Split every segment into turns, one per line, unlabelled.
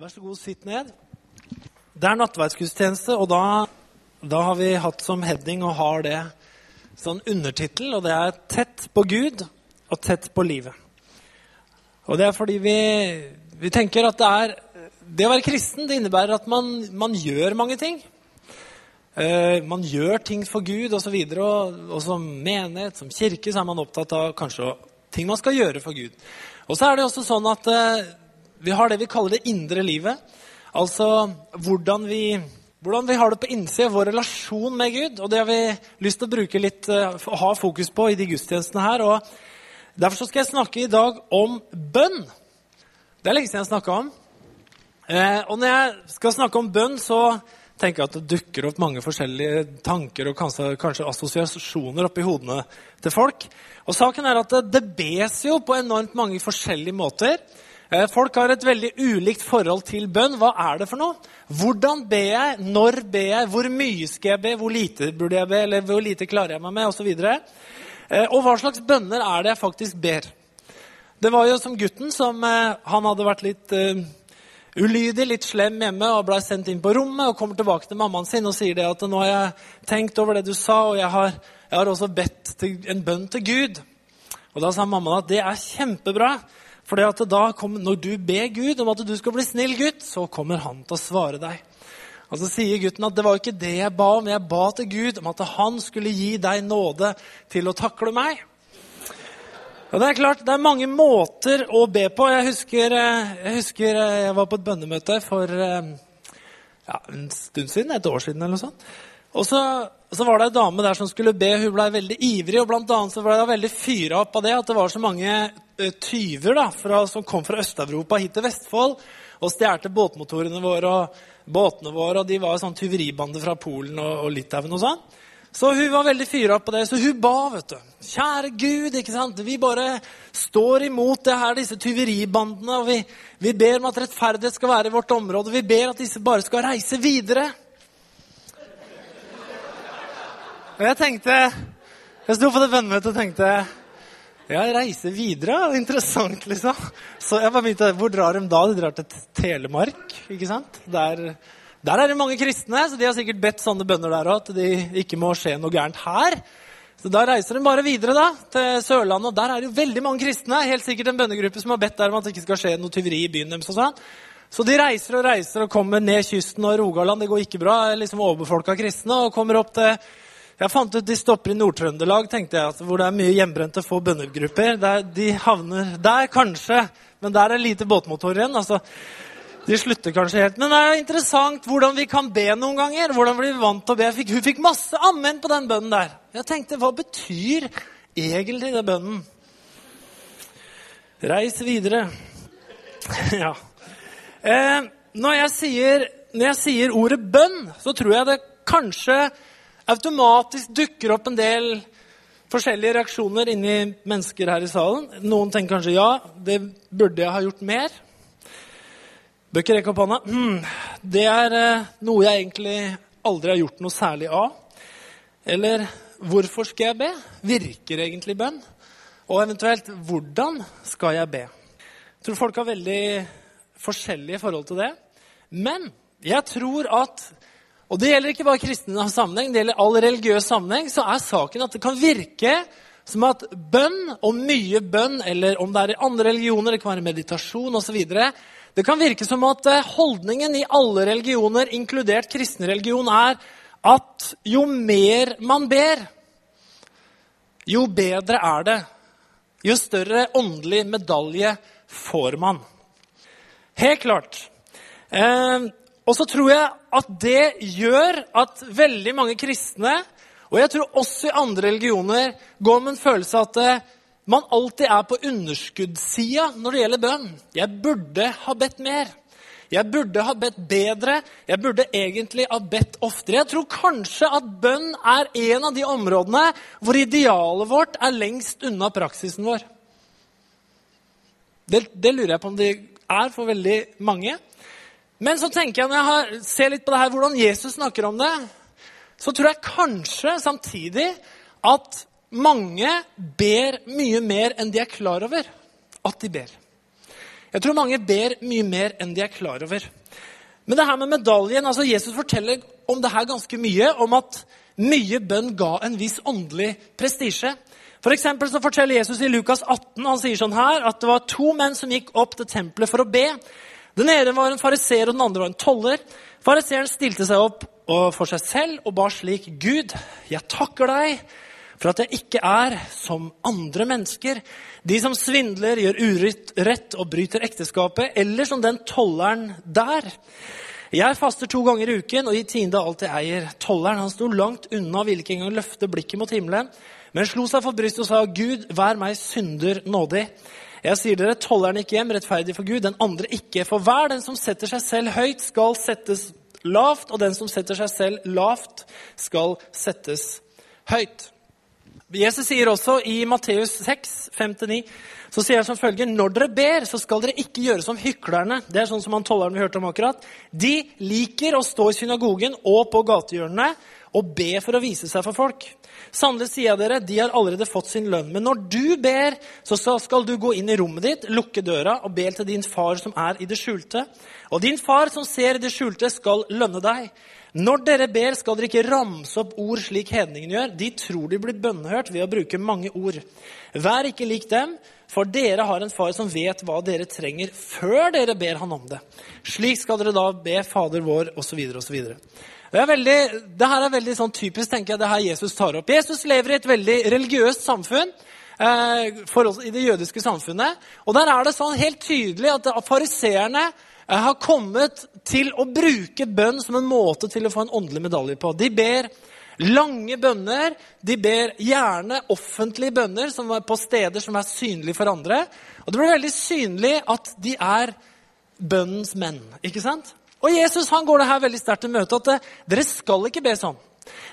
Vær så god, sitt ned. Det er nattverdsgudstjeneste, og da, da, har vi hatt som heading og har det sånn undertittel, og det er 'Tett på Gud og tett på livet'. Og det er fordi vi, vi tenker at det er Det å være kristen det innebærer at man, man gjør mange ting. Uh, man gjør ting for Gud osv. Og, så og, og som menighet, som kirke, så er man opptatt av kanskje ting man skal gjøre for Gud. Og så er det også sånn at uh, vi har det vi kaller det indre livet. Altså hvordan vi, hvordan vi har det på innsida, vår relasjon med Gud. Og det har vi lyst til å bruke litt, uh, ha fokus på i de gudstjenestene her. og Derfor skal jeg snakke i dag om bønn. Det er lenge siden jeg snakka om. Eh, og når jeg skal snakke om bønn, så tenker jeg at det dukker opp mange forskjellige tanker og kanskje, kanskje assosiasjoner oppi hodene til folk. Og saken er at det, det bes jo på enormt mange forskjellige måter. Eh, folk har et veldig ulikt forhold til bønn. Hva er det for noe? Hvordan ber jeg? Når ber jeg? Hvor mye skal jeg be? Hvor lite burde jeg be? Eller hvor lite klarer jeg meg med? Og, så. Eh, og hva slags bønner er det jeg faktisk ber? Det var jo som gutten som eh, Han hadde vært litt ulydig, litt slem hjemme og ble sendt inn på rommet og kommer tilbake til mammaen sin og sier det at nå har jeg tenkt over det du sa, og jeg har, jeg har også bedt til, en bønn til Gud. Og Da sa mammaen at det er kjempebra. For når du ber Gud om at du skal bli snill gutt, så kommer han til å svare deg. Og Så sier gutten at det var ikke det jeg ba om. Jeg ba til Gud om at han skulle gi deg nåde til å takle meg. Og Det er klart, det er mange måter å be på. Jeg husker eh, jeg, husker eh, jeg var på et bønnemøte for eh, ja, en stund siden, et år siden eller noe sånt. Og så, så, var det ei dame der som skulle be. Hun ble veldig ivrig. og blant annet så ble hun veldig fyra opp av det at det var så mange uh, tyver da, fra, som kom fra Øst-Europa hit til Vestfold og stjal båtmotorene våre og båtene våre. og De var sånn tyveribande fra Polen og, og Litauen og sånn. Så hun var veldig fyra på det. Så hun ba, vet du. Kjære Gud, ikke sant? vi bare står imot det her, disse tyveribandene. og vi, vi ber om at rettferdighet skal være i vårt område. Vi ber at disse bare skal reise videre. Og jeg tenkte Jeg sto på det bønnemøtet og tenkte Ja, reise videre. Interessant, liksom. Så jeg bare begynte, Hvor drar de da? De drar til Telemark. ikke sant? Der, der er det mange kristne, så de har sikkert bedt sånne bønner der òg. At det ikke må skje noe gærent her. Så Da reiser de bare videre da, til Sørlandet. og Der er det jo veldig mange kristne. Helt sikkert en bønnegruppe som har bedt der om at det ikke skal skje noe tyveri i byen deres. sånn. Så de reiser og reiser og kommer ned kysten og Rogaland. Det går ikke bra. liksom Overbefolka kristne. Og kommer opp til jeg fant ut de stopper i Nord-Trøndelag, tenkte jeg, altså, hvor det er mye hjemmebrente, få bønnegrupper. de havner der, kanskje, men der er lite båtmotor igjen. altså. De slutter kanskje helt. Men det er interessant hvordan vi kan be noen ganger. hvordan blir vi vant til å be. Fikk, hun fikk masse ammen på den bønnen der. Jeg tenkte, hva betyr egentlig den bønnen? Reis videre. ja. Eh, når, jeg sier, når jeg sier ordet bønn, så tror jeg det kanskje automatisk dukker opp en del forskjellige reaksjoner inni mennesker her i salen. Noen tenker kanskje ja, det burde jeg ha gjort mer. Bør ikke rekke opp hånda. Hmm, det er eh, noe jeg egentlig aldri har gjort noe særlig av. Eller hvorfor skal jeg be? Virker egentlig bønn? Og eventuelt hvordan skal jeg be? Jeg tror folk har veldig forskjellige forhold til det. Men jeg tror at og det gjelder ikke bare kristne sammenheng, det gjelder all religiøs sammenheng. Så er saken at det kan virke som at bønn, og mye bønn, eller om det er i andre religioner, det kan være meditasjon osv. Det kan virke som at eh, holdningen i alle religioner, inkludert kristen religion, er at jo mer man ber, jo bedre er det. Jo større åndelig medalje får man. Helt klart. Eh, og så tror jeg at det gjør at veldig mange kristne, og jeg tror også i andre religioner, går med en følelse av at eh, man alltid er på underskuddssida når det gjelder bønn. Jeg burde ha bedt mer. Jeg burde ha bedt bedre. Jeg burde egentlig ha bedt oftere. Jeg tror kanskje at bønn er en av de områdene hvor idealet vårt er lengst unna praksisen vår. Det, det lurer jeg på om det er for veldig mange. Men så tenker jeg, når jeg ser litt på det her, hvordan Jesus snakker om det, så tror jeg kanskje samtidig at mange ber mye mer enn de er klar over at de ber. Jeg tror mange ber mye mer enn de er klar over. Men det her med medaljen, altså Jesus forteller om det her ganske mye, om at mye bønn ga en viss åndelig prestisje. For så forteller Jesus i Lukas 18 han sier sånn her, at det var to menn som gikk opp til tempelet for å be. Den ene var en fariseer, og den andre var en toller. Fariseeren stilte seg opp for seg selv og ba slik.: Gud, jeg takker deg for at jeg ikke er som andre mennesker, de som svindler, gjør urett og bryter ekteskapet, eller som den tolleren der. Jeg faster to ganger i uken og gir tiende av alt jeg eier. Tolleren han sto langt unna, ville ikke engang løfte blikket mot himmelen, men slo seg for brystet og sa, Gud, vær meg synder nådig. Jeg sier dere, tolleren gikk hjem rettferdig for Gud, den andre ikke. For hver den som setter seg selv høyt, skal settes lavt, og den som setter seg selv lavt, skal settes høyt. Jesus sier også i Matteus 6, 5-9, så sier han som følger Når dere ber, så skal dere ikke gjøre som hyklerne. Det er sånn som han tolleren vi hørte om akkurat. De liker å stå i synagogen og på gatehjørnene og be for å vise seg for folk. Sannelig sier jeg dere, de har allerede fått sin lønn. Men når du ber, så skal du gå inn i rommet ditt, lukke døra og be til din far som er i det skjulte. Og din far som ser i det skjulte, skal lønne deg. Når dere ber, skal dere ikke ramse opp ord slik hedningene gjør. De tror de blir bønnhørt ved å bruke mange ord. Vær ikke lik dem, for dere har en far som vet hva dere trenger, før dere ber han om det. Slik skal dere da be Fader vår, osv., osv. Det, veldig, det her er veldig sånn typisk tenker jeg, det her Jesus tar opp. Jesus lever i et veldig religiøst samfunn. Eh, for, I det jødiske samfunnet. Og der er det sånn helt tydelig at fariseerne eh, har kommet til å bruke bønn som en måte til å få en åndelig medalje på. De ber lange bønner. De ber gjerne offentlige bønner som er på steder som er synlige for andre. Og det blir veldig synlig at de er bønnens menn. ikke sant? Og Jesus han går det her veldig sterkt til møte at eh, dere skal ikke be sånn.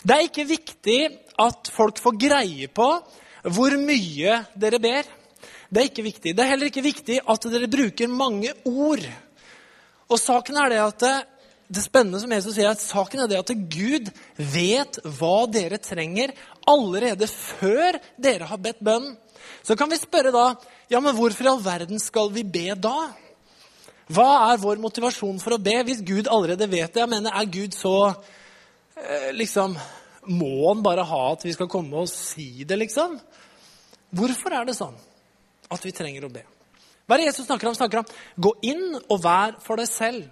Det er ikke viktig at folk får greie på hvor mye dere ber. Det er ikke viktig. Det er heller ikke viktig at dere bruker mange ord og saken er det at det, det spennende som Jesus sier, at saken er det at Gud vet hva dere trenger allerede før dere har bedt bønn. Så kan vi spørre da ja, men hvorfor i all verden skal vi be da? Hva er vår motivasjon for å be hvis Gud allerede vet det? Jeg mener, Er Gud så eh, liksom Må han bare ha at vi skal komme og si det, liksom? Hvorfor er det sånn at vi trenger å be? Hva er det Jesus snakker om? snakker om Gå inn og vær for deg selv.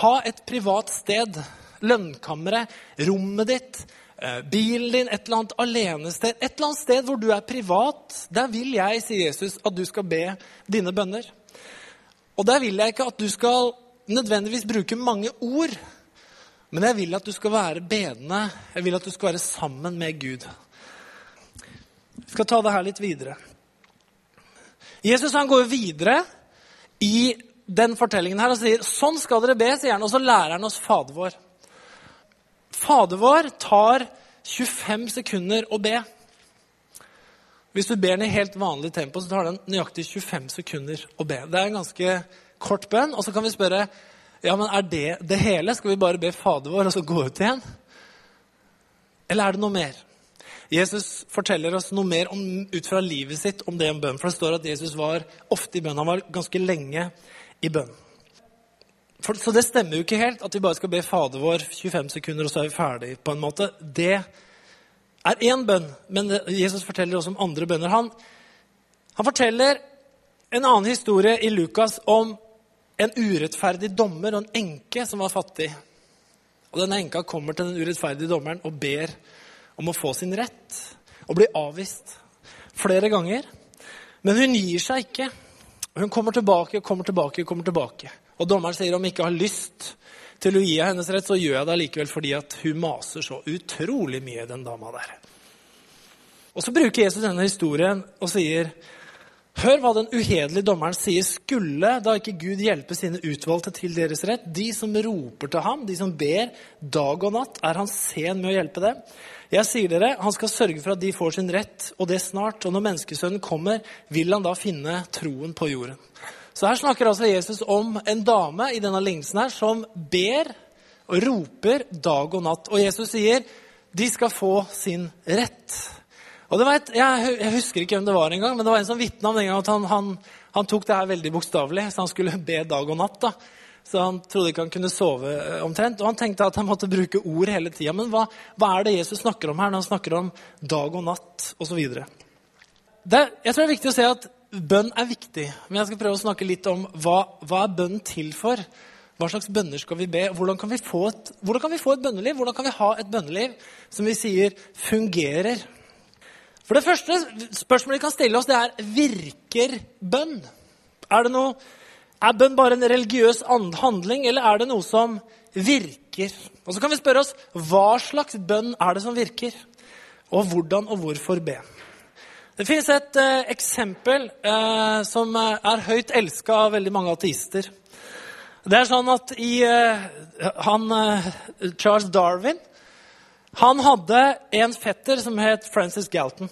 Ha et privat sted. Lønnkammeret, rommet ditt, eh, bilen din, et eller annet alenested. Et eller annet sted hvor du er privat. Der vil jeg, sier Jesus, at du skal be dine bønner. Og der vil jeg ikke at du skal nødvendigvis bruke mange ord. Men jeg vil at du skal være bedende. Jeg vil at du skal være sammen med Gud. Vi skal ta det her litt videre. Jesus han går videre i den fortellingen her og sier sånn skal dere be, sier han, og så lærer han oss Fader vår. Fader vår tar 25 sekunder å be. Hvis du ber den i helt vanlig tempo, så tar den nøyaktig 25 sekunder å be. Det er en ganske kort bønn. Og så kan vi spørre ja, men er det det hele. Skal vi bare be Fader vår og så gå ut igjen? Eller er det noe mer? Jesus forteller oss noe mer om, ut fra livet sitt om det om bønn. For det står at Jesus var ofte i bønn. Han var ganske lenge i bønn. For, så det stemmer jo ikke helt at vi bare skal be Fader vår 25 sekunder, og så er vi ferdig. på en måte. Det er én bønn, men Jesus forteller også om andre bønner. Han, han forteller en annen historie i Lukas om en urettferdig dommer og en enke som var fattig. Og Denne enka kommer til den urettferdige dommeren og ber om å få sin rett og blir avvist flere ganger. Men hun gir seg ikke. Hun kommer tilbake og kommer tilbake. Kommer tilbake. Og dommeren sier om hun ikke har lyst til å gi henne hennes rett, så gjør jeg det likevel fordi at hun maser så utrolig mye, den dama der. Og Så bruker Jesus denne historien og sier Hør hva den uhederlige dommeren sier. Skulle da ikke Gud hjelpe sine utvalgte til deres rett? De som roper til ham, de som ber dag og natt, er han sen med å hjelpe dem? Jeg sier dere, Han skal sørge for at de får sin rett, og det snart. Og når menneskesønnen kommer, vil han da finne troen på jorden. Så her snakker altså Jesus om en dame i denne lignelsen her som ber og roper dag og natt. Og Jesus sier de skal få sin rett. Og det var et, jeg, jeg, husker ikke hvem det var engang, men det var en som vitna om den gang at han, han, han tok det her veldig bokstavelig, så han skulle be dag og natt. da. Så han trodde ikke han kunne sove eh, omtrent. Og han tenkte at han måtte bruke ord hele tida. Men hva, hva, er det Jesus snakker om her når han snakker om dag og natt osv.? Jeg tror det er viktig å se at bønn er viktig. Men jeg skal prøve å snakke litt om hva, hva er bønn til for? Hva slags bønner skal vi be? Hvordan kan vi, et, hvordan kan vi få et bønneliv? Hvordan kan vi ha et bønneliv som vi sier fungerer? For Det første spørsmålet vi kan stille oss, det er virker bønn? Er, noe, er bønn bare en religiøs handling, eller er det noe som virker? Og Så kan vi spørre oss hva slags bønn er det som virker? Og hvordan og hvorfor be? Det fins et eh, eksempel eh, som er høyt elska av veldig mange ateister. Det er sånn at i, eh, han, eh, Charles Darwin han hadde en fetter som het Francis Galton.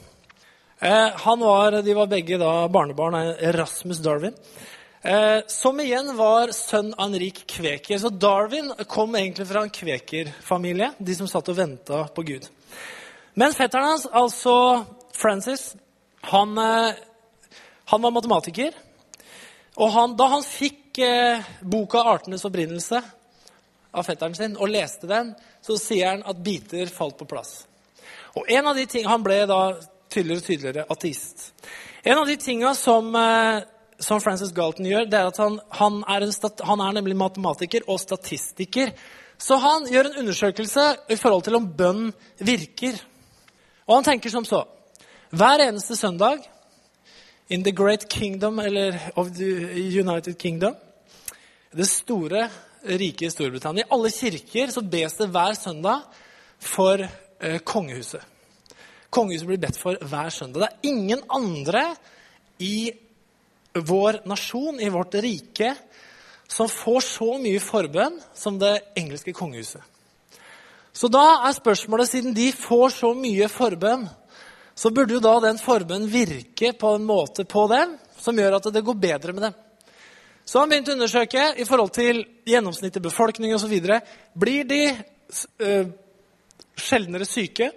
Eh, var, de var begge da barnebarn av Erasmus Darwin. Eh, som igjen var sønn av en rik kveker. Så Darwin kom egentlig fra en kvekerfamilie, de som satt og venta på Gud. Men fetteren hans, altså Francis, han, eh, han var matematiker. Og han, da han fikk eh, boka 'Artenes opprinnelse' av fetteren sin og leste den, så sier han at biter falt på plass. Og en av de ting, Han ble da tydeligere og tydeligere ateist. En av de tinga som, eh, som, Francis Galton gjør, det er at han, han, er stat, han, er nemlig matematiker og statistiker. Så han gjør en undersøkelse i forhold til om bønn virker. Og han tenker som så Hver eneste søndag in the great kingdom, eller of the United Kingdom Det store, riket i Storbritannia. I alle kirker så bes det hver søndag for eh, kongehuset. Kongehuset blir bedt for hver søndag. Det er ingen andre i vår nasjon, i vårt rike, som får så mye forbønn som det engelske kongehuset. Så da er spørsmålet, siden de får så mye forbønn, så burde jo da den forbønnen virke på en måte på dem som gjør at det går bedre med dem. Så han begynte å undersøke i forhold til gjennomsnittet befolkning osv. Blir de øh, sjeldnere syke?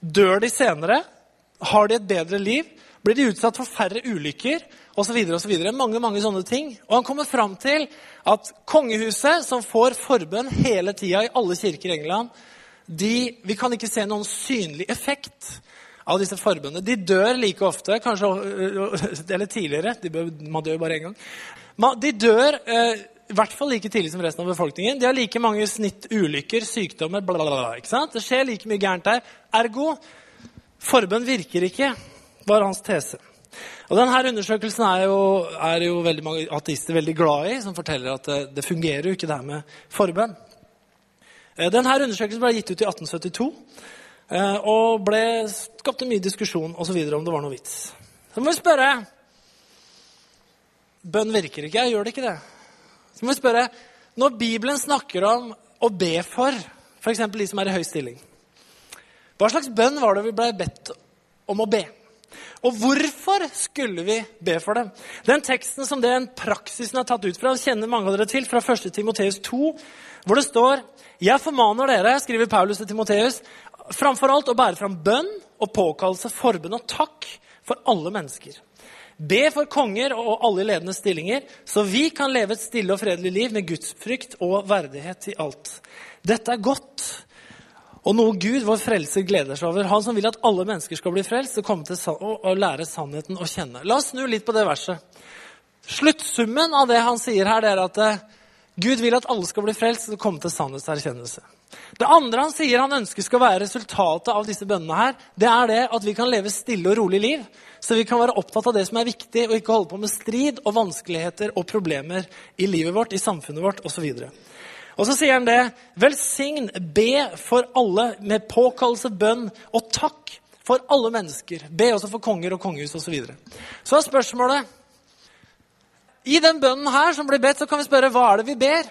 Dør de senere? Har de et bedre liv? Blir de utsatt for færre ulykker? Og så videre, og så videre. Mange mange sånne ting. Og han kommer fram til at kongehuset, som får forbønn hele tida i alle kirker i England, de, vi kan ikke se noen synlig effekt av disse forbundene. De dør like ofte, kanskje eller tidligere. De bør, man dør bare én gang. De dør eh, i hvert fall like tidlig som resten av befolkningen. De har like mange snitt ulykker, sykdommer, bla, bla, bla. ikke sant? Det skjer like mye gærent der. Ergo forbønn virker ikke, var hans tese. Og denne Undersøkelsen er jo, er jo, veldig mange ateister veldig glad i, som forteller at det, det fungerer jo ikke, det her med forbønn. Denne Undersøkelsen ble gitt ut i 1872 eh, og ble, skapte mye diskusjon og så videre, om det var noe vits. Så må vi spørre Bønn virker ikke. Gjør det ikke det? Så må vi spørre, Når Bibelen snakker om å be for f.eks. de som er i høy stilling, hva slags bønn var det vi ble bedt om å be? Og hvorfor skulle vi be for dem? Den teksten som den praksisen er tatt ut fra, kjenner mange av dere til, fra 1. Timoteus 2, hvor det står Jeg formaner dere, skriver Paulus til Timoteus, framfor alt å bære fram bønn og påkallelse, forbønn og takk for alle mennesker Be for konger og alle ledende stillinger, så vi kan leve et stille og fredelig liv med gudsfrykt og verdighet i alt. Dette er godt, og noe Gud, vår frelser, gleder seg over. Han som vil at alle mennesker skal bli frelst og komme til å lære sannheten å kjenne. La oss snu litt på det verset. Sluttsummen av det han sier her, det er at eh, Gud vil at alle skal bli frelst og komme til sannhetserkjennelse. Det andre han sier han ønsker skal være resultatet av disse bønnene, her, det er det at vi kan leve stille og rolig liv. Så vi kan være opptatt av det som er viktig, og ikke holde på med strid og vanskeligheter og problemer i livet vårt, i samfunnet vårt osv. Og så sier han det. Velsign, be for alle med påkallelse, bønn og takk for alle mennesker. Be også for konger og kongehus osv. Så, videre. så er spørsmålet I den bønnen her som blir bedt, så kan vi spørre hva er det vi ber?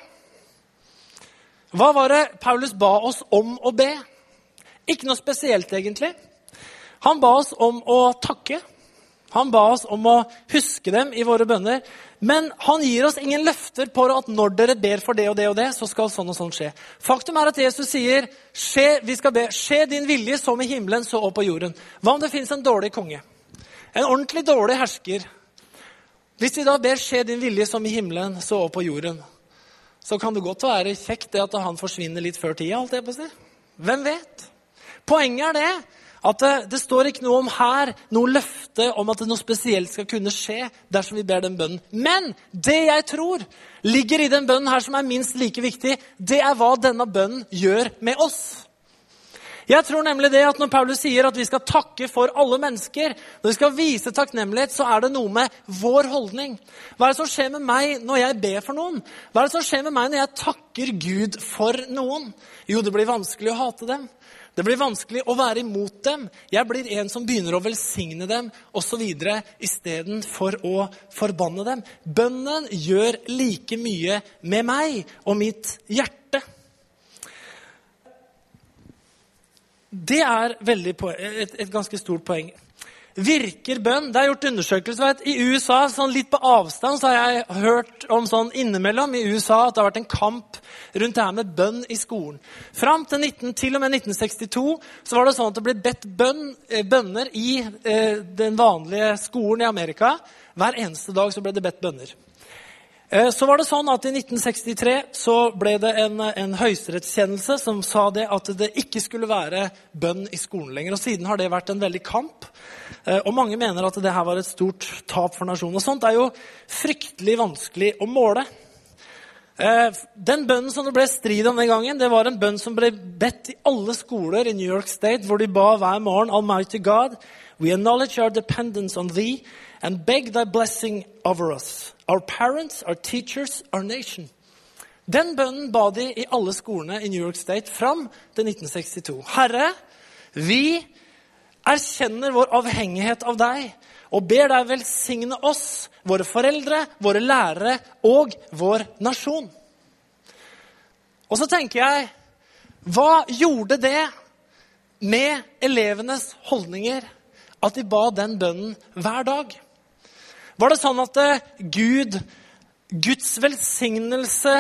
Hva var det Paulus ba oss om å be? Ikke noe spesielt, egentlig. Han ba oss om å takke. Han ba oss om å huske dem i våre bønner. Men han gir oss ingen løfter på at når dere ber for det og det og det, så skal sånn og sånn skje. Faktum er at Jesus sier skje, vi skal be, skje din vilje som i himmelen, så opp på jorden. Hva om det fins en dårlig konge? En ordentlig dårlig hersker. Hvis vi da ber 'skje din vilje som i himmelen, så òg på jorden', så kan det godt være kjekt det at han forsvinner litt før tida. alt det på seg. Hvem vet? Poenget er det at det, det, står ikke noe om her, noe løfte om at noe spesielt skal kunne skje dersom vi ber den bønnen. Men det jeg tror ligger i den bønnen her som er minst like viktig, det er hva denne bønnen gjør med oss. Jeg tror nemlig det at Når Paulus sier at vi skal takke for alle mennesker, når vi skal vise takknemlighet, så er det noe med vår holdning. Hva er det som skjer med meg når jeg ber for noen? Hva er det som skjer med meg når jeg takker Gud for noen? Jo, det blir vanskelig å hate dem. Det blir vanskelig å være imot dem. Jeg blir en som begynner å velsigne dem osv. istedenfor å forbanne dem. Bønnen gjør like mye med meg og mitt hjerte. Det er et, et, ganske stort poeng. Virker bønn? Det er gjort undersøkelser. I USA, sånn litt på avstand, så har jeg hørt om sånn innimellom i USA at det har vært en kamp rundt det her med bønn i skolen. Fram til, 19, til og med 1962 så var det sånn at det ble bedt bønn, eh, bønner i eh, den vanlige skolen i Amerika. Hver eneste dag så ble det bedt bønner. Eh, så var det sånn at I 1963 så ble det en, en høyesterettskjennelse som sa det at det ikke skulle være bønn i skolen lenger. og Siden har det vært en veldig kamp. Eh, og Mange mener at det her var et stort tap for nasjonen. Og Sånt er jo fryktelig vanskelig å måle. Eh, den bønnen som det ble strid om den gangen, det var en bønn som ble bedt i alle skoler i New York State, hvor de ba hver morgen Almighty God, we acknowledge our dependence on thee and beg thy blessing over us, our parents, our teachers, our nation. Den bønnen ba de i alle skolene i New York State fram til 1962. Herre, vi erkjenner vår avhengighet av deg og ber deg velsigne oss, våre foreldre, våre lærere og vår nasjon. Og så tenker jeg Hva gjorde det med elevenes holdninger at de ba den bønnen hver dag? Var det sånn at eh, Gud, Guds velsignelse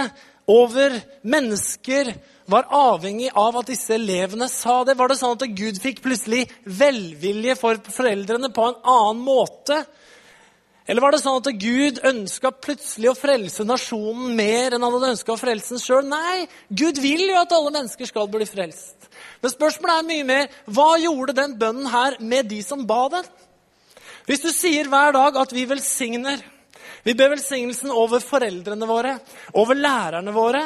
over mennesker var avhengig av at disse elevene sa det? Var det sånn at Gud fikk plutselig velvilje for foreldrene på en annen måte? Eller var det sånn at Gud ønska plutselig å frelse nasjonen mer enn han hadde ønska å frelse den sjøl? Nei, Gud vil jo at alle mennesker skal bli frelst. Men spørsmålet er mye mer hva gjorde den bønnen her med de som ba den? Hvis du sier hver dag at vi velsigner Vi ber velsignelsen over foreldrene våre, over lærerne våre,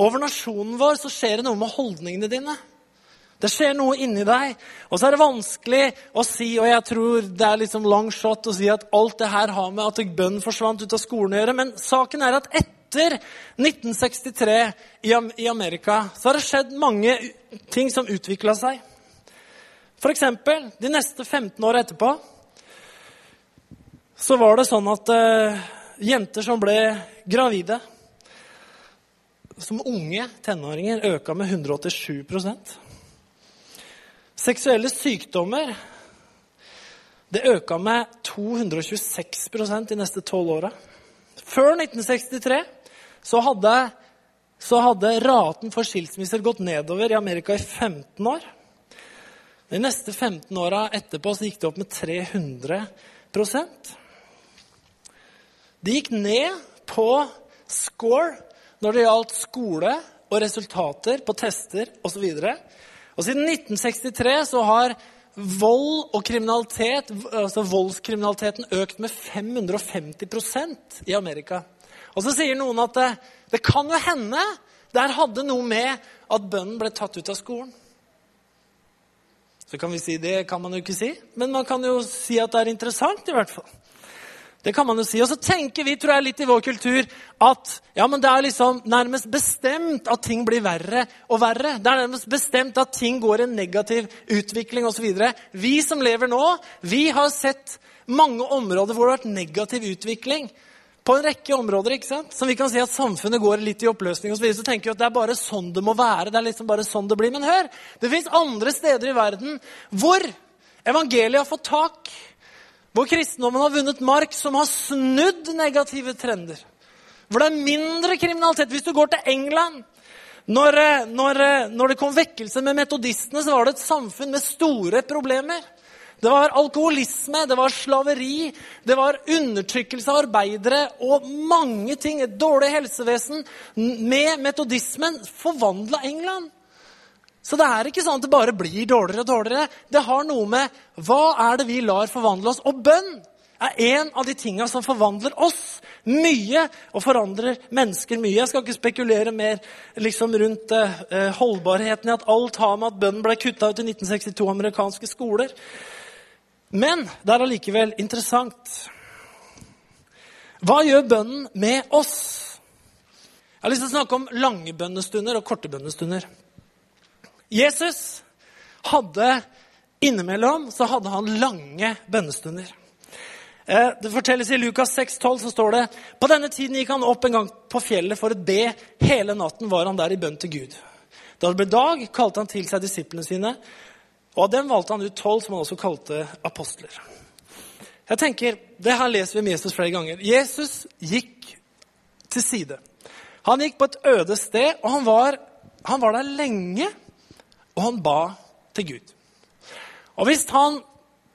over nasjonen vår, så skjer det noe med holdningene dine. Det skjer noe inni deg. Og så er det vanskelig å si, og jeg tror det er liksom long shot å si at alt det her har med at bønn forsvant ut av skolen å gjøre, men saken er at etter 1963 i Amerika så har det skjedd mange ting som utvikla seg. F.eks. de neste 15 år etterpå så var det sånn at uh, jenter som ble gravide som unge tenåringer, øka med 187 Seksuelle sykdommer det øka med 226% de neste tolv åra. Før 1963 så hadde, så hadde raten for skilsmisser gått nedover i Amerika i 15 år. De neste 15 åra etterpå så gikk det opp med 300% det gikk ned på score når det gjaldt skole og resultater på tester osv. Og, siden 1963 så har vold og kriminalitet, altså voldskriminaliteten økt med 550% i Amerika. Og så sier noen at det, det kan jo hende der hadde noe med at bønnen ble tatt ut av skolen. Så kan vi si det kan man jo ikke si, men man kan jo si at det er interessant i hvert fall. Det kan man jo si. Og så tenker vi tror jeg, litt i vår kultur at ja, men det er liksom nærmest bestemt at ting blir verre og verre. Det er nærmest bestemt at ting går i en negativ utvikling osv. Vi som lever nå, vi har sett mange områder hvor det har vært negativ utvikling. På en rekke områder ikke sant? som vi kan si at samfunnet går litt i oppløsning. Og så, videre, så tenker vi at det er bare sånn det må være. det er liksom bare sånn det blir. Men hør, det fins andre steder i verden hvor evangeliet har fått tak hvor kristendommen har vunnet mark, som har snudd negative trender. Hvor det er mindre kriminalitet. Hvis du går til England når, når, når det kom vekkelse med metodistene, så var det et samfunn med store problemer. Det var alkoholisme, det var slaveri, det var undertrykkelse av arbeidere og mange ting. Et dårlig helsevesen med metodismen forvandla England. Så det er ikke sånn at det bare blir dårligere og dårligere. Det har noe med hva er det vi lar forvandle oss. Og bønn er en av de tinga som forvandler oss mye og forandrer mennesker mye. Jeg skal ikke spekulere mer liksom, rundt eh, holdbarheten i at alt har med at bønnen ble kutta ut i 1962 amerikanske skoler. Men det er allikevel interessant. Hva gjør bønnen med oss? Jeg har lyst til å snakke om lange bønnestunder og korte bønnestunder. Jesus hadde innimellom så hadde han lange bønnestunder. Eh, det fortelles I Lukas 6,12 så står det på denne tiden gikk han opp en gang på fjellet for å be. Hele natten var han der i bønn til Gud. Da det ble dag, kalte han til seg disiplene sine. Og av dem valgte han ut tolv, som han også kalte apostler. Jeg tenker, Det her leser vi om Jesus flere ganger. Jesus gikk til side. Han gikk på et øde sted, og han var, han var der lenge. Og han ba til Gud. Og hvis han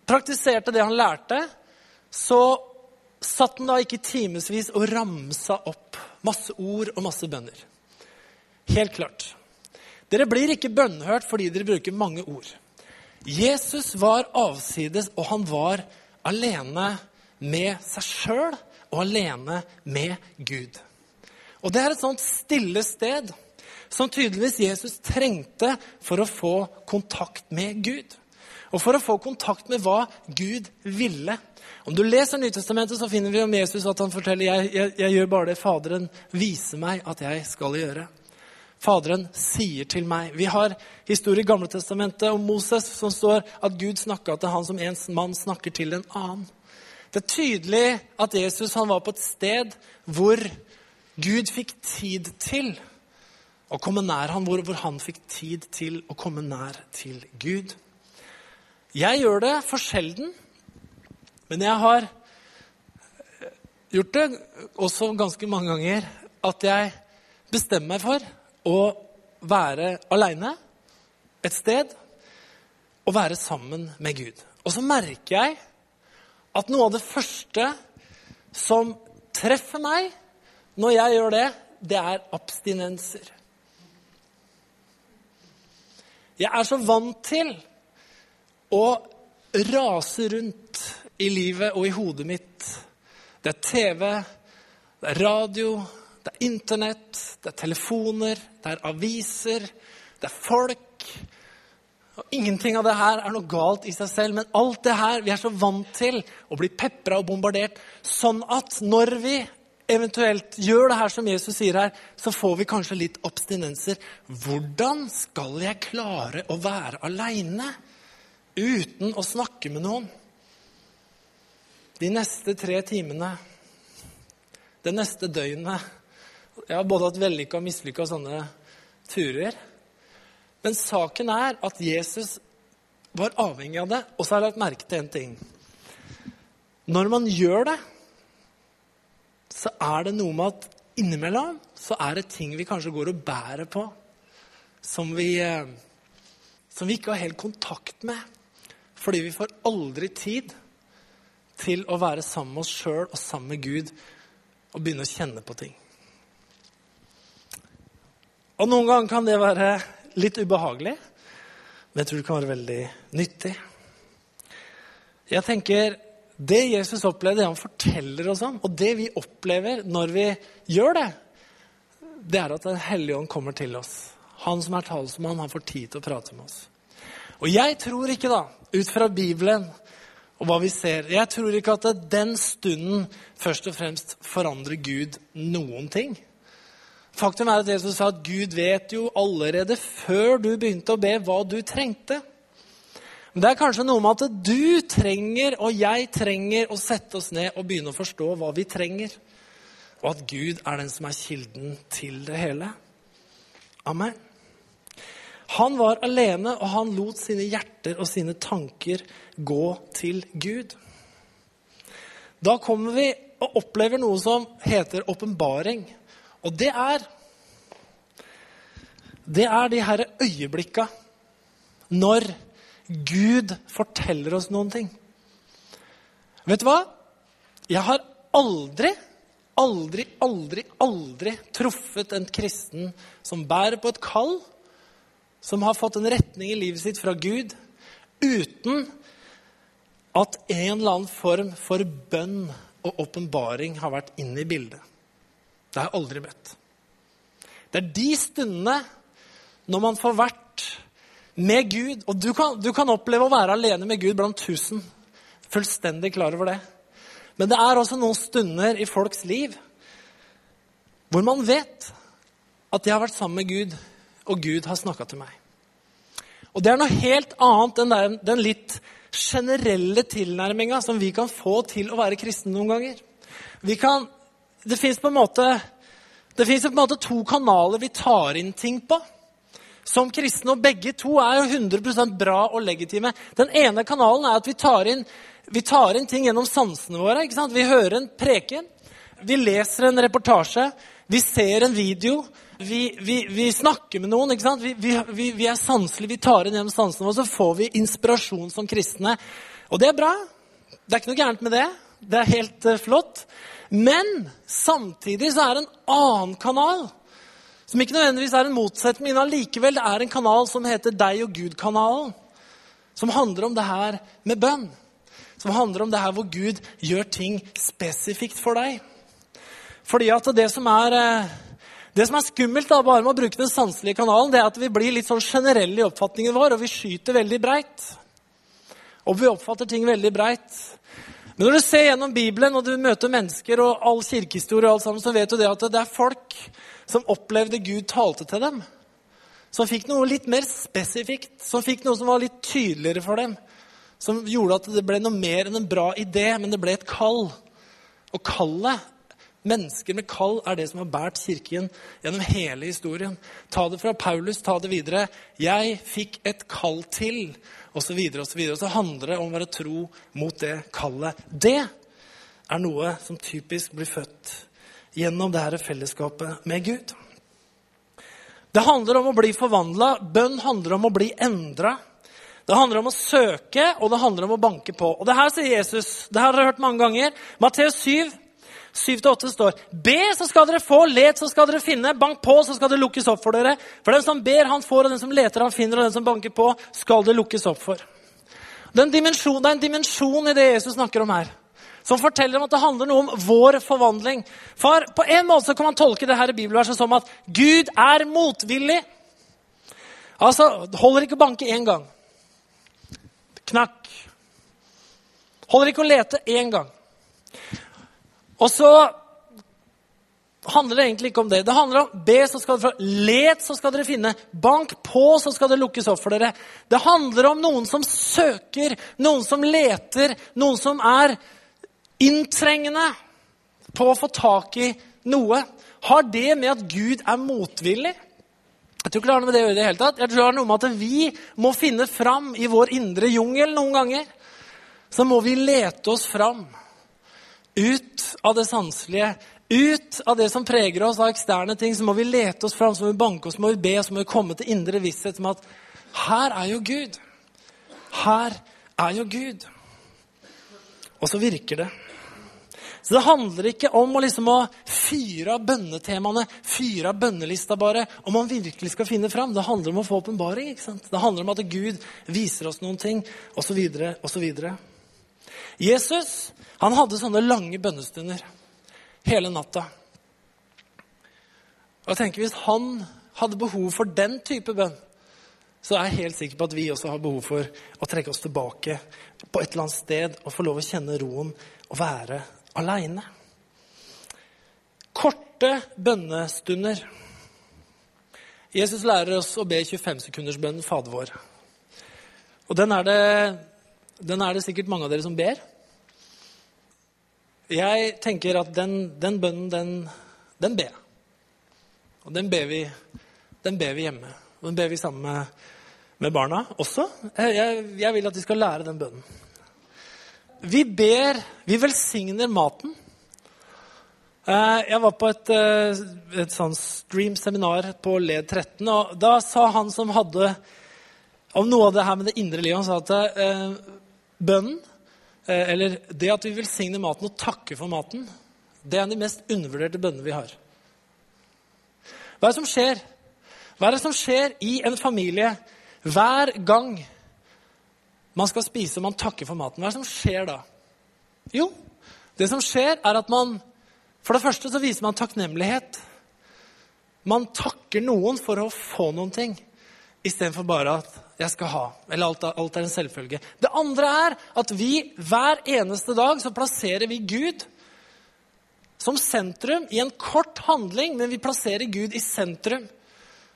praktiserte det han lærte, så satt han da ikke timevis og ramsa opp masse ord og masse bønner. Helt klart. Dere blir ikke bønnhørt fordi dere bruker mange ord. Jesus var avsides, og han var alene med seg sjøl og alene med Gud. Og det er et sånt stille sted som tydeligvis Jesus trengte for å få kontakt med Gud. Og for å få kontakt med hva Gud ville. Om du leser Nytestamentet, så finner vi om Jesus at han forteller jeg, jeg, jeg gjør bare det Faderen viser meg at jeg skal gjøre. Faderen sier til meg. Vi har historie i Gamle Testamentet om Moses som står at Gud snakka til han som en mann snakker til en annen. Det er tydelig at Jesus var på et sted hvor Gud fikk tid til å komme nær han, hvor, hvor han fikk tid til å komme nær til Gud. Jeg gjør det for sjelden. Men jeg har gjort det også ganske mange ganger at jeg bestemmer meg for å være aleine et sted og være sammen med Gud. Og så merker jeg at noe av det første som treffer meg når jeg gjør det, det er abstinenser. Jeg er så vant til å rase rundt i livet og i hodet mitt. Det er TV, det er radio, det er Internett, det er telefoner, det er aviser, det er folk. Og Ingenting av det her er noe galt i seg selv, men alt det her Vi er så vant til å bli pepra og bombardert, sånn at når vi eventuelt gjør det her som Jesus sier her, så får vi kanskje litt abstinenser. Hvordan skal jeg klare å være aleine uten å snakke med noen? de neste tre timene, det neste døgnet Jeg har både hatt vellykka og mislykka sånne turer. Men saken er at Jesus var avhengig av det. Og så har jeg lagt merke til en ting. Når man gjør det, så er det noe med at innimellom så er det ting vi kanskje går og bærer på, som vi, eh, som vi ikke har helt kontakt med. Fordi vi får aldri tid til å være sammen med oss sjøl og sammen med Gud og begynne å kjenne på ting. Og Noen ganger kan det være litt ubehagelig, men jeg tror det kan være veldig nyttig. Jeg tenker, Det Jesus opplevde, det han forteller oss om, og det vi opplever når vi gjør det, det er at Den hellige ånd kommer til oss. Han som er talsmann, han får tid til å prate med oss. Og jeg tror ikke, da, ut fra Bibelen, og hva vi ser. Jeg tror ikke at den stunden først og fremst forandrer Gud noen ting. Faktum er at Jesus sa at Gud vet jo allerede før du begynte å be, hva du trengte. Men det er kanskje noe med at du trenger, og jeg trenger, å sette oss ned og begynne å forstå hva vi trenger. Og at Gud er den som er kilden til det hele. Amen. Han var alene, og han lot sine hjerter og sine tanker gå til Gud. Da kommer vi og opplever noe som heter åpenbaring. Og det er Det er de her øyeblikka når Gud forteller oss noen ting. Vet du hva? Jeg har aldri, aldri, aldri, aldri truffet en kristen som bærer på et kall, som har fått en retning i livet sitt fra Gud, uten at en eller annen form for bønn og åpenbaring har vært inne i bildet. Det har jeg aldri møtt. Det er de stundene når man får vært med Gud Og du kan, du kan oppleve å være alene med Gud blant tusen. Fullstendig klar over det. Men det er også noen stunder i folks liv hvor man vet at jeg har vært sammen med Gud, og Gud har snakka til meg. Og det er noe helt annet enn den, den litt generelle tilnærminga som vi kan få til å være kristne noen ganger. Kan, det fins på, på en måte to kanaler vi tar inn ting på som kristne, og begge to er jo 100% bra og legitime. Den ene kanalen er at vi tar inn, vi tar inn ting gjennom sansene våre. ikke sant? Vi hører en preken, vi leser en reportasje, vi ser en video. Vi, vi, vi snakker med noen. ikke sant? Vi, vi er sanselige, vi tar inn gjennom sansene våre, så får vi inspirasjon som kristne. Og det er bra. Det er ikke noe gærent med det. Det er helt uh, flott. Men samtidig så er det en annen kanal som ikke nødvendigvis er en motsetning, men allikevel er en kanal som heter Deg og Gud-kanalen. Som handler om det her med bønn. Som handler om det her hvor Gud gjør ting spesifikt for deg. Fordi at det som er, eh, det som er skummelt da, bare med å bruke den sanselige kanalen, det er at vi blir litt sånn generelle i oppfatningen vår, og vi skyter veldig breit. Og vi oppfatter ting veldig breit. Men når du ser gjennom Bibelen og du møter mennesker og all kirkehistorie, og alt sammen, så vet du det at det er folk som opplevde Gud talte til dem. Som fikk noe litt mer spesifikt, som fikk noe som var litt tydeligere for dem. Som gjorde at det ble noe mer enn en bra idé, men det ble et kall. Og kallet, mennesker med kall, er det som har båret kirken gjennom hele historien. Ta det fra Paulus, ta det videre. Jeg fikk et kall til, osv. Og, så og så handler det om å være tro mot det kallet. Det er noe som typisk blir født gjennom dette fellesskapet med Gud. Det handler om å bli forvandla. Bønn handler om å bli endra. Det handler om å søke, og det handler om å banke på. Og det her sier Jesus. Det her har dere hørt mange ganger. Matteus 7, 7-8 står Be, så skal dere få. Let, så skal dere finne. Bank på, så skal det lukkes opp for dere. For den som ber, han får, og den som leter, han finner, og den som banker på, skal det lukkes opp for. Det er en dimensjon i det Jesus snakker om her som forteller om at det handler noe om vår forvandling. For På en måte kan man tolke det her i bibelverset som at Gud er motvillig. Altså, holder ikke å banke én gang. Knakk. Holder ikke å lete én gang. Og så handler det egentlig ikke om det. Det handler om be, så skal dere få. Let, så skal dere finne. Bank på, så skal det lukkes opp for dere. Det handler om noen som søker, noen som leter, noen som er inntrengende på å få tak i noe, har det med at Gud er motvillig? Jeg tror ikke det har noe med det å gjøre det hele tatt. Jeg tror det har noe med at vi må finne fram i vår indre jungel noen ganger. Så må vi lete oss fram. Ut av det sanselige, ut av det som preger oss av eksterne ting. Så må vi lete oss fram, så må vi banke oss, så må vi be, så må vi komme til indre visshet om at her er jo Gud. Her er jo Gud. Og så virker det. Så det handler ikke om å, liksom, å fyre av bønnetemaene, fyre av bønnelista bare, om man virkelig skal finne fram. Det handler om å få åpenbaring. Det handler om at Gud viser oss noen ting, osv., osv. Jesus han hadde sånne lange bønnestunder hele natta. Og jeg tenker Hvis han hadde behov for den type bønn, så er jeg helt sikker på at vi også har behov for å trekke oss tilbake på et eller annet sted og få lov å kjenne roen og være aleine. Korte bønnestunder. Jesus lærer oss å be 25-sekundersbønnen Fader vår. Og den er, det, den er, det, sikkert mange av dere som ber. Jeg tenker at den, den bønnen, den, den ber jeg. Og den ber, vi, den ber vi hjemme. Og den ber vi sammen med, med barna også. Jeg, jeg vil at de skal lære den bønnen. Vi ber Vi velsigner maten. Eh, jeg var på et, eh, et sånn stream-seminar på LED 13, og da sa han som hadde om noe av det her med det indre livet. Han sa at eh, bønnen, eller det at vi velsigner maten og takker for maten, det er en av de mest undervurderte bønnene vi har. Hva er det som skjer? Hva er det som skjer i en familie hver gang man skal spise man takker for maten? Hva er det som skjer da? Jo, det som skjer, er at man For det første så viser man takknemlighet. Man takker noen for å få noen ting, istedenfor bare at 'jeg skal ha'. Eller alt, alt er en selvfølge. Det andre er at vi hver eneste dag så plasserer vi Gud som sentrum i en kort handling, men vi plasserer Gud i sentrum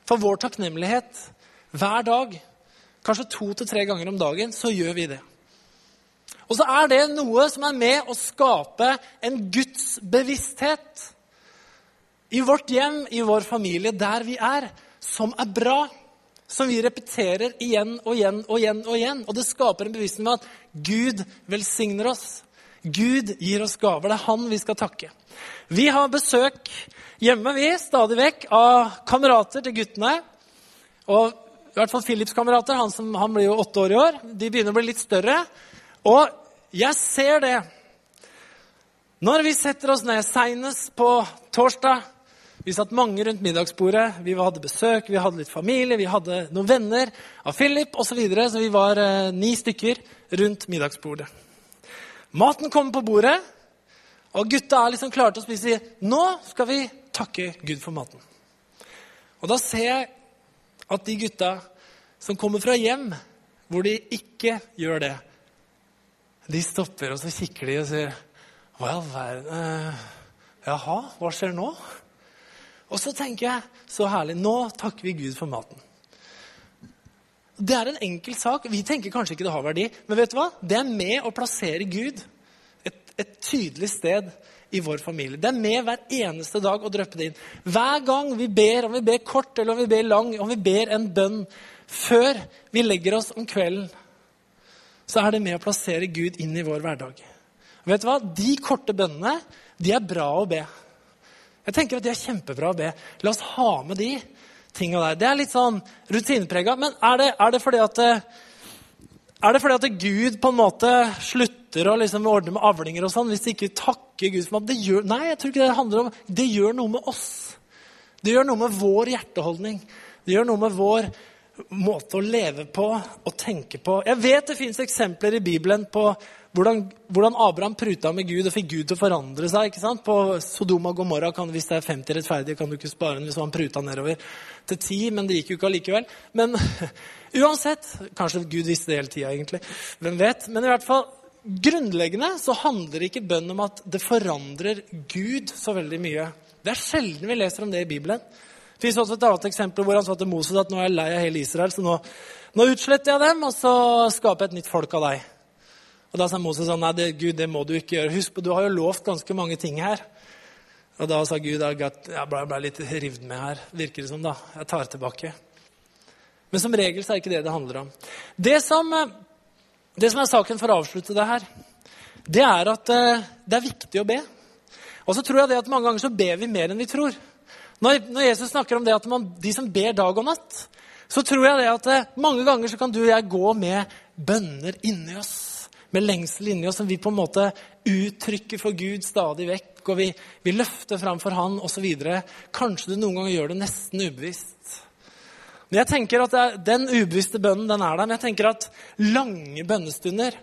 for vår takknemlighet hver dag. Kanskje to til tre ganger om dagen, så gjør vi det. Og så er det noe som er med å skape en Guds bevissthet i vårt hjem, i vår familie, der vi er, som er bra. Som vi repeterer igjen og igjen og igjen. Og igjen. Og det skaper en bevissthet med at Gud velsigner oss. Gud gir oss gaver. Det er Han vi skal takke. Vi har besøk hjemme vi, stadig vekk av kamerater til guttene. Og i hvert fall Philips kamerater. Han, som, han blir jo åtte år i år. De begynner å bli litt større. Og jeg ser det når vi setter oss ned seinest på torsdag. Vi satt mange rundt middagsbordet. Vi hadde besøk, vi hadde litt familie, vi hadde noen venner av Philip osv. Så, videre, så vi var eh, ni stykker rundt middagsbordet. Maten kommer på bordet, og gutta er liksom klare til å spise. Nå skal vi takke Gud for maten. Og da ser jeg at de gutta som kommer fra hjem hvor de ikke gjør det, de stopper, og så kikker de og sier Hva i all verden eh, Jaha, hva skjer nå? Og så tenker jeg så herlig Nå takker vi Gud for maten. Det er en enkel sak. Vi tenker kanskje ikke det har verdi, men vet du hva? det er med å plassere Gud et, et tydelig sted i vår familie. Det er med hver eneste dag å drøppe det inn. Hver gang vi ber, om vi ber kort eller om vi ber lang, om vi ber en bønn før vi legger oss om kvelden, så er det med å plassere Gud inn i vår hverdag. Og vet du hva? De korte bønnene de er bra å be. Jeg tenker at De er kjempebra å be. La oss ha med de tinga der. Det er litt sånn rutineprega. Men er det, er det, fordi at er det fordi at Gud på en måte slutter å liksom ordne med avlinger og sånn hvis de ikke takker Gud for det gjør, Nei, jeg tror ikke det handler om Det gjør noe med oss. Det gjør noe med vår hjerteholdning. Det gjør noe med vår måte å leve på og tenke på. Jeg vet det fins eksempler i Bibelen på hvordan, hvordan, Abraham pruta med Gud og fikk Gud til å forandre seg. ikke sant? På Sodoma og Gomorra, kan, hvis det er 50 rettferdige, kan du ikke spare den hvis han pruta nedover til 10, men det gikk jo ikke allikevel. Men uansett Kanskje Gud visste det hele tida, egentlig. Hvem vet? Men i hvert fall, grunnleggende så handler ikke bønn om at det forandrer Gud så veldig mye. Det er sjelden vi leser om det i Bibelen. Det fins også et annet eksempel hvor han sa til Moses at nå er jeg lei av hele Israel, så nå, nå utsletter jeg dem, og så skaper jeg et nytt folk av deg. Og Da sa Moses sånn, nei, det, Gud, det må du ikke gjøre. Husk på, du har jo lovt ganske mange ting her. Og da sa Gud jeg ble, ble litt revet med her, virker det som. da. Jeg tar tilbake. Men som regel så er det ikke det det handler om. Det som, eh, det som er saken for å avslutte det her, det er at eh, det er viktig å be. Og så tror jeg det at mange ganger så ber vi mer enn vi tror. Når, Jesus snakker om det at man, de som ber dag og natt, så tror jeg det at eh, mange ganger så kan du og jeg gå med bønner inni oss. Med lengsel inni oss som vi på en måte uttrykker for Gud stadig vekk. Og vi, vi løfter fram for Han osv. Kanskje du noen ganger gjør det nesten ubevisst. Men jeg tenker at er, Den ubevisste bønnen den er der. Men jeg tenker at lange bønnestunder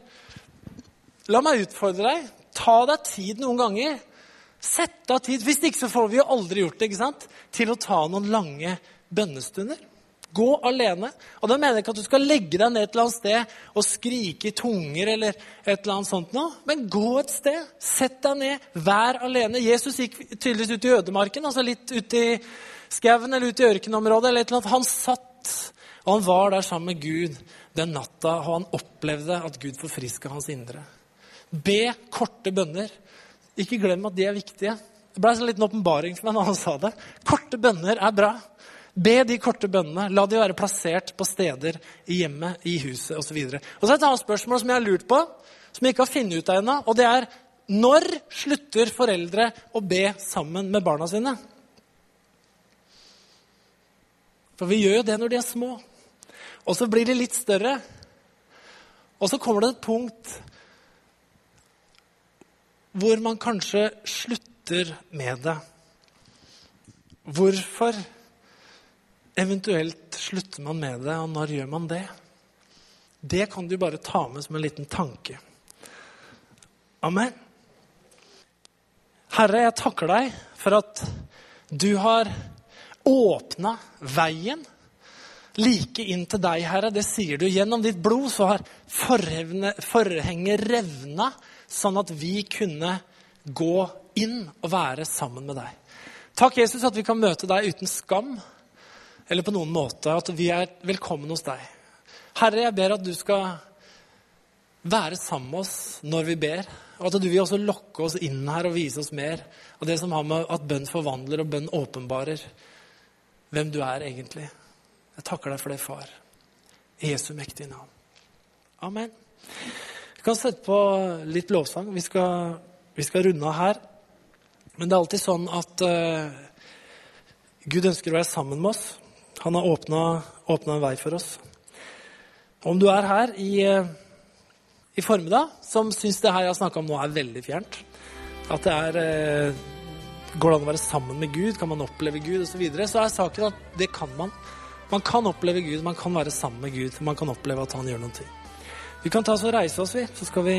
La meg utfordre deg. Ta deg tid noen ganger Sett av tid. Hvis ikke så får vi jo aldri gjort det. ikke sant? Til å ta noen lange bønnestunder. Gå alene. Og da mener jeg ikke at du skal legge deg ned et eller annet sted og skrike i tunger eller et eller annet sånt noe. Men gå et sted. Sett deg ned. Vær alene. Jesus gikk tydeligvis ut i ødemarken, altså litt ut i skauen eller ut i ørkenområdet. eller et eller annet. Han satt, og han var der sammen med Gud den natta, og han opplevde at Gud forfriska hans indre. Be korte bønner. Ikke glem at de er viktige. Det ble en liten åpenbaring for meg når han sa det. Korte bønner er bra. Be de korte bønnene. La de være plassert på steder i hjemmet, i huset osv. Og, og så et annet spørsmål som jeg har lurt på, som jeg ikke har funnet ut av ennå. Og det er når slutter foreldre å be sammen med barna sine? For vi gjør jo det når de er små. Og så blir de litt større. Og så kommer det et punkt hvor man kanskje slutter med det. Hvorfor eventuelt slutter man med det, og når gjør man det? Det kan du bare ta med som en liten tanke. Amen. Herre, jeg takker deg for at du har åpna veien like inn til deg, Herre. Det sier du. Gjennom ditt blod så har forhenget revna, sånn at vi kunne gå inn og være sammen med deg. Takk, Jesus, at vi kan møte deg uten skam eller på noen måte. At vi er velkommen hos deg. Herre, jeg ber at du skal være sammen med oss når vi ber. Og at du vil også lokke oss inn her og vise oss mer av det som har med at bønn forvandler og bønn åpenbarer hvem du er egentlig. Jeg takker deg for det, far. I Jesu mektige navn. Amen. Vi kan sette på litt lovsang. Vi skal, vi skal runde av her. Men det er alltid sånn at uh, Gud ønsker å være sammen med oss. Han har åpna en vei for oss. Om du er her i, uh, i formiddag som syns det her jeg har snakka om nå, er veldig fjernt, at det er uh, Går det an å være sammen med Gud? Kan man oppleve Gud? Og så, så er saken at det kan man. Man kan oppleve Gud, man kan være sammen med Gud. Man kan oppleve at han gjør noe. Vi kan ta oss og reise oss, vi. Så skal vi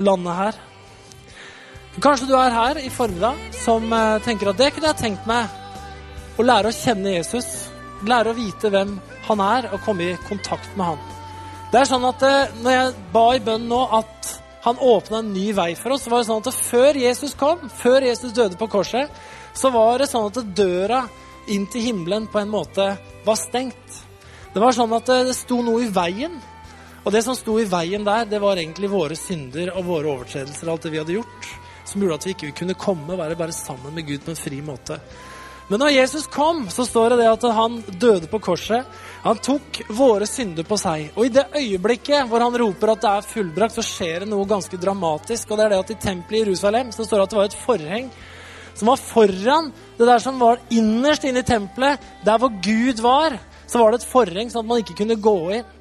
lande her. Kanskje du er her i formiddag som eh, tenker at det kunne jeg tenkt meg å lære å kjenne Jesus. Lære å vite hvem han er, og komme i kontakt med han. Det er sånn at eh, Når jeg ba i bønn nå at han åpna en ny vei for oss, Det var sånn at før Jesus kom, før Jesus døde på korset, så var det sånn at døra inn til himmelen på en måte var stengt. Det var sånn at det sto noe i veien. Og det som sto i veien der, det var egentlig våre synder og våre overtredelser, alt det vi hadde gjort som gjorde at vi ikke kunne komme og være bare sammen med Gud på en fri måte. Men når Jesus kom, så står det det at han døde på korset. Han tok våre synder på seg. Og i det øyeblikket hvor han roper at det er fullbrakt, så skjer det noe ganske dramatisk. Og det er det at i tempelet i Jerusalem så står det at det var et forheng som var foran det der som var innerst inne i tempelet. Der hvor Gud var, så var det et forheng sånn at man ikke kunne gå inn.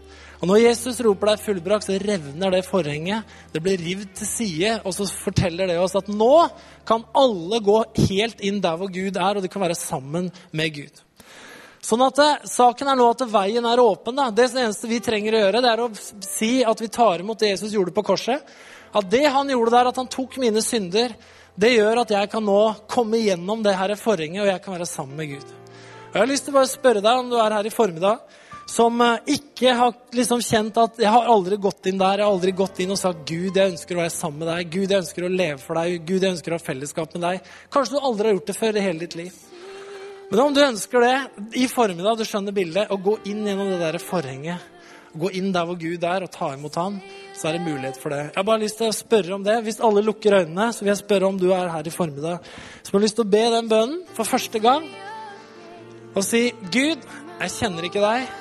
Og når Jesus roper deg fullbrakt, så revner det forhenget. Det blir rivd til side, og så forteller det oss at nå kan alle gå helt inn der hvor Gud er, og de kan være sammen med Gud. Sånn at det, eh, Saken er nå at veien er åpen. Da. Det eneste vi trenger å gjøre, det er å si at vi tar imot det Jesus gjorde på korset. At det han gjorde der, at han tok mine synder, det gjør at jeg kan nå komme gjennom det her forhenget, og jeg kan være sammen med Gud. Og Jeg har lyst til å bare spørre deg om du er her i formiddag som eh, ikke har liksom kjent at 'jeg har aldri gått inn der', jeg har aldri gått inn og sagt 'Gud, jeg ønsker å være sammen med deg', 'Gud, jeg ønsker å leve for deg', 'Gud, jeg ønsker å ha fellesskap med deg'. Kanskje du aldri har gjort det før i hele ditt liv. Men om du ønsker det i formiddag, du skjønner bildet, å gå inn gjennom det der forhenget, gå inn der hvor Gud er, og ta imot Han, så er det mulighet for det. Jeg har bare lyst til å spørre om det. Hvis alle lukker øynene, så vil jeg spørre om du er her i formiddag, som har lyst til å be den bønnen for første gang, og si 'Gud, jeg kjenner ikke deg'.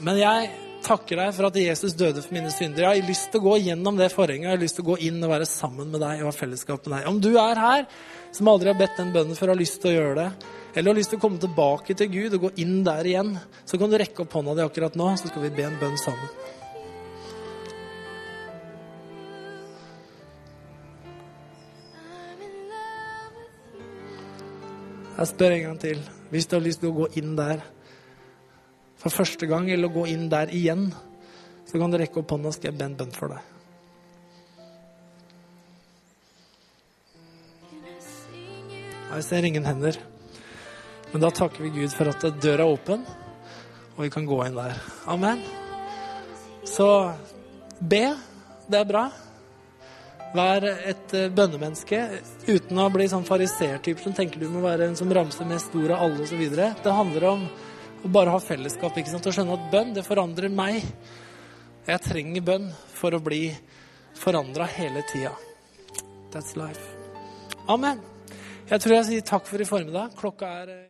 Men jeg takker deg for at Jesus døde for mine synder. Jeg har lyst til å gå gjennom det forhenget. Jeg har lyst til å gå inn og være sammen med deg og ha fellesskap med deg. Om du er her som aldri har bedt den bønnen for å ha lyst til å gjøre det, eller har lyst til å komme tilbake til Gud og gå inn der igjen, så kan du rekke opp hånda di akkurat nå, så skal vi be en bønn sammen. Jeg spør en gang til. Hvis du har lyst til å gå inn der, for første gang, eller å gå inn der igjen, så kan du rekke opp hånda, og skal jeg be en bønn for deg. Jeg ser ingen hender. Men da takker vi Gud for at døra er åpen, og vi kan gå inn der. Amen. Så be. Det er bra. Vær et eh, bønnemenneske uten å bli sånn farisertype som tenker du må være en som ramser mest ord av alle osv. Det handler om og bare ha fellesskap. ikke sant? Og skjønne at bønn, det forandrer meg. Jeg trenger bønn for å bli forandra hele tida. That's life. Amen. Jeg tror jeg sier takk for i formiddag. Klokka er